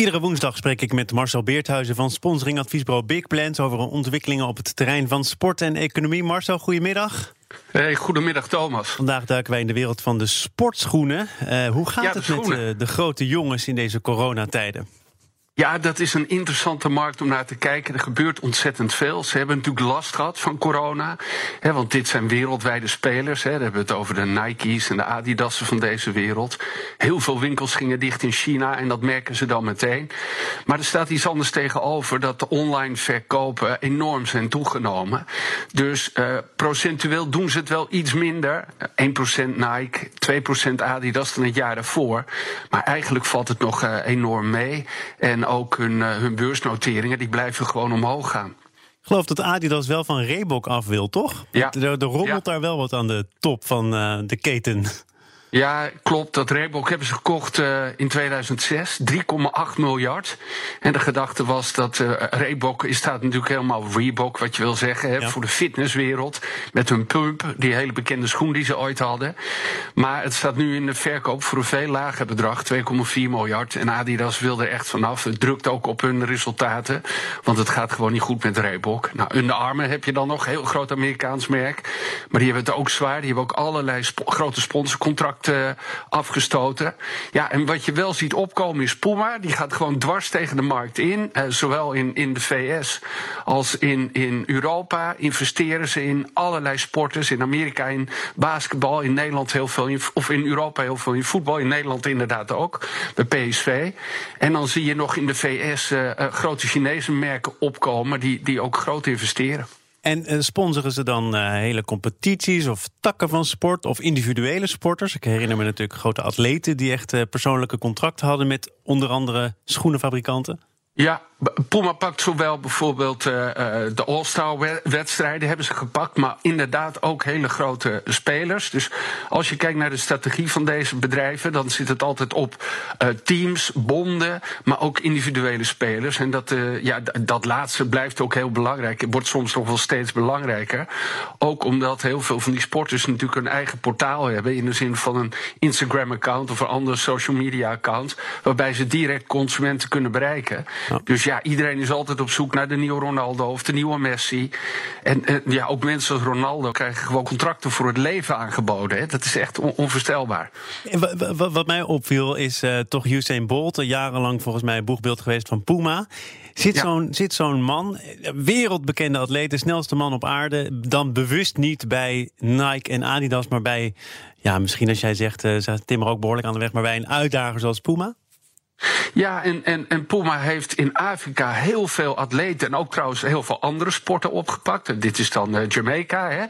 Iedere woensdag spreek ik met Marcel Beerthuizen van sponsoringadviesbureau Big Plans over ontwikkelingen op het terrein van sport en economie. Marcel, goedemiddag. Hey, goedemiddag Thomas. Vandaag duiken wij in de wereld van de sportschoenen. Uh, hoe gaat het met uh, de grote jongens in deze coronatijden? Ja, dat is een interessante markt om naar te kijken. Er gebeurt ontzettend veel. Ze hebben natuurlijk last gehad van corona. Hè, want dit zijn wereldwijde spelers. Hè. Dan hebben we het over de Nike's en de Adidas'en van deze wereld. Heel veel winkels gingen dicht in China en dat merken ze dan meteen. Maar er staat iets anders tegenover dat de online verkopen enorm zijn toegenomen. Dus uh, procentueel doen ze het wel iets minder. 1% Nike, 2% Adidas dan het jaar daarvoor. Maar eigenlijk valt het nog uh, enorm mee. En ook hun, uh, hun beursnoteringen, die blijven gewoon omhoog gaan. Ik geloof dat Adidas wel van Reebok af wil, toch? Ja. Er, er rommelt ja. daar wel wat aan de top van uh, de keten. Ja, klopt. Dat Reebok hebben ze gekocht uh, in 2006. 3,8 miljard. En de gedachte was dat uh, Reebok is staat natuurlijk helemaal Reebok, wat je wil zeggen, hè, ja. voor de fitnesswereld. Met hun pump, die hele bekende schoen die ze ooit hadden. Maar het staat nu in de verkoop voor een veel lager bedrag, 2,4 miljard. En Adidas wil er echt vanaf. Het drukt ook op hun resultaten. Want het gaat gewoon niet goed met Reebok. Nou, Under Armour heb je dan nog, heel groot Amerikaans merk. Maar die hebben het ook zwaar. Die hebben ook allerlei sp grote sponsorcontracten uh, afgestoten. Ja, en wat je wel ziet opkomen is Puma. Die gaat gewoon dwars tegen de markt in. Uh, zowel in, in de VS als in, in Europa investeren ze in allerlei sporters. In Amerika in basketbal, in Nederland heel veel, of in Europa heel veel in voetbal. In Nederland inderdaad ook, bij PSV. En dan zie je nog in de VS uh, grote Chinese merken opkomen die, die ook groot investeren. En uh, sponsoren ze dan uh, hele competities of takken van sport of individuele sporters? Ik herinner me natuurlijk grote atleten die echt uh, persoonlijke contracten hadden met onder andere schoenenfabrikanten. Ja, Puma pakt zowel bijvoorbeeld uh, de All-Star wedstrijden hebben ze gepakt, maar inderdaad ook hele grote spelers. Dus als je kijkt naar de strategie van deze bedrijven, dan zit het altijd op uh, teams, bonden, maar ook individuele spelers. En dat, ja, dat laatste blijft ook heel belangrijk. Het wordt soms nog wel steeds belangrijker. Ook omdat heel veel van die sporters natuurlijk een eigen portaal hebben, in de zin van een Instagram-account of een ander social media-account, waarbij ze direct consumenten kunnen bereiken. Ja. Dus ja, iedereen is altijd op zoek naar de nieuwe Ronaldo of de nieuwe Messi. En, en ja, ook mensen als Ronaldo krijgen gewoon contracten voor het leven aangeboden. Hè. Dat is echt on onvoorstelbaar. Wat, mij opviel is uh, toch Usain Bolt, jarenlang volgens mij boegbeeld geweest van Puma. Zit ja. zo'n zo'n man, wereldbekende atleet, de snelste man op aarde, dan bewust niet bij Nike en Adidas, maar bij, ja, misschien als jij zegt, uh, timmer ook behoorlijk aan de weg, maar bij een uitdager zoals Puma? Ja, en, en, en Puma heeft in Afrika heel veel atleten en ook trouwens heel veel andere sporten opgepakt. En dit is dan uh, Jamaica. Hè?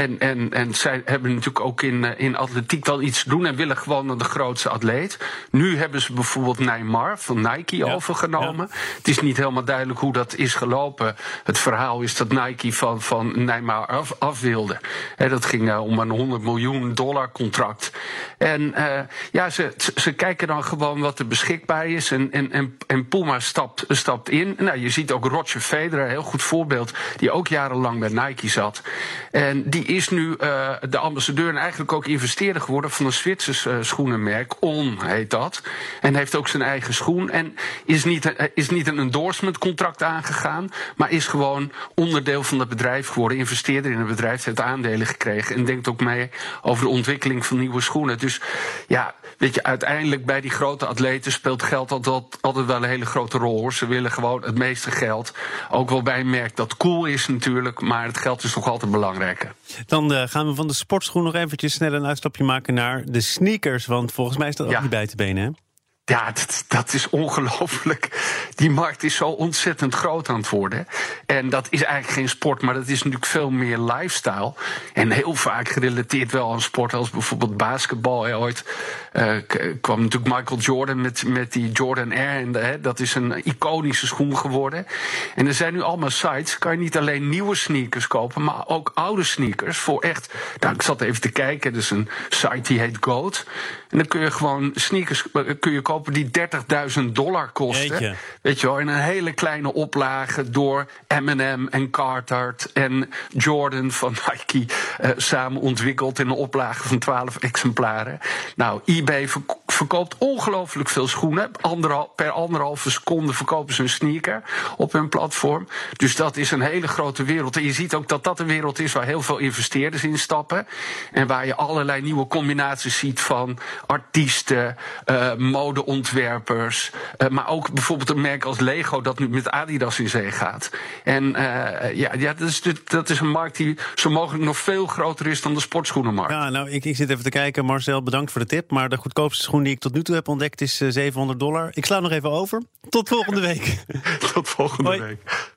En, en, en zij hebben natuurlijk ook in, uh, in atletiek wel iets te doen en willen gewoon de grootste atleet. Nu hebben ze bijvoorbeeld Neymar van Nike ja. overgenomen. Ja. Het is niet helemaal duidelijk hoe dat is gelopen. Het verhaal is dat Nike van, van Neymar af, af wilde. Hè, dat ging uh, om een 100 miljoen dollar contract. En ja, ze, ze kijken dan gewoon wat er beschikbaar is. En, en, en, en Puma stapt, stapt in. Nou, je ziet ook Roger Federer, heel goed voorbeeld, die ook jarenlang bij Nike zat. En die is nu uh, de ambassadeur en eigenlijk ook investeerder geworden van een Zwitsers uh, schoenenmerk. On heet dat. En heeft ook zijn eigen schoen. En is niet, uh, is niet een endorsement contract aangegaan, maar is gewoon onderdeel van het bedrijf geworden. Investeerder in het bedrijf, heeft aandelen gekregen. En denkt ook mee over de ontwikkeling van nieuwe schoenen. Dus ja, weet je, uiteindelijk bij die grote atleten speelt geld altijd, altijd wel een hele grote rol hoor. Ze willen gewoon het meeste geld. Ook wel bij een merk dat cool is natuurlijk, maar het geld is toch altijd belangrijker. Dan uh, gaan we van de sportschoen nog eventjes snel een uitstapje maken naar de sneakers. Want volgens mij is dat ook ja. niet bij te benen, hè? Ja, dat, dat is ongelooflijk. Die markt is zo ontzettend groot aan het worden. En dat is eigenlijk geen sport, maar dat is natuurlijk veel meer lifestyle. En heel vaak gerelateerd wel aan sport, als bijvoorbeeld basketbal. Ooit uh, kwam natuurlijk Michael Jordan met, met die Jordan Air. En hè, dat is een iconische schoen geworden. En er zijn nu allemaal sites, kan je niet alleen nieuwe sneakers kopen, maar ook oude sneakers. Voor echt, nou, ik zat even te kijken, er is een site die heet Goat. En dan kun je gewoon sneakers eh, kun je kopen die 30.000 dollar kosten. Weet je wel, in een hele kleine oplage door Eminem en Carter en Jordan van Nike uh, samen ontwikkeld in een oplage van 12 exemplaren. Nou, eBay verkoopt ongelooflijk veel schoenen. Per anderhalve seconde verkopen ze een sneaker op hun platform. Dus dat is een hele grote wereld. En je ziet ook dat dat een wereld is waar heel veel investeerders in stappen. En waar je allerlei nieuwe combinaties ziet van artiesten, uh, modeontwerpers. Uh, maar ook bijvoorbeeld een merk als Lego dat nu met Adidas in zee gaat. En ja, ja dat, is, dat is een markt die zo mogelijk nog veel groter is dan de sportschoenenmarkt. Ja, nou, ik, ik zit even te kijken. Marcel, bedankt voor de tip. Maar de goedkoopste schoen die ik tot nu toe heb ontdekt is 700 dollar. Ik sla nog even over. Tot volgende week. tot volgende Hoi. week.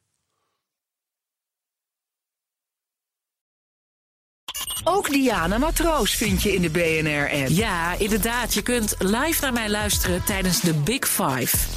Ook Diana Matroos vind je in de BNR-app. Ja, inderdaad. Je kunt live naar mij luisteren tijdens de Big Five.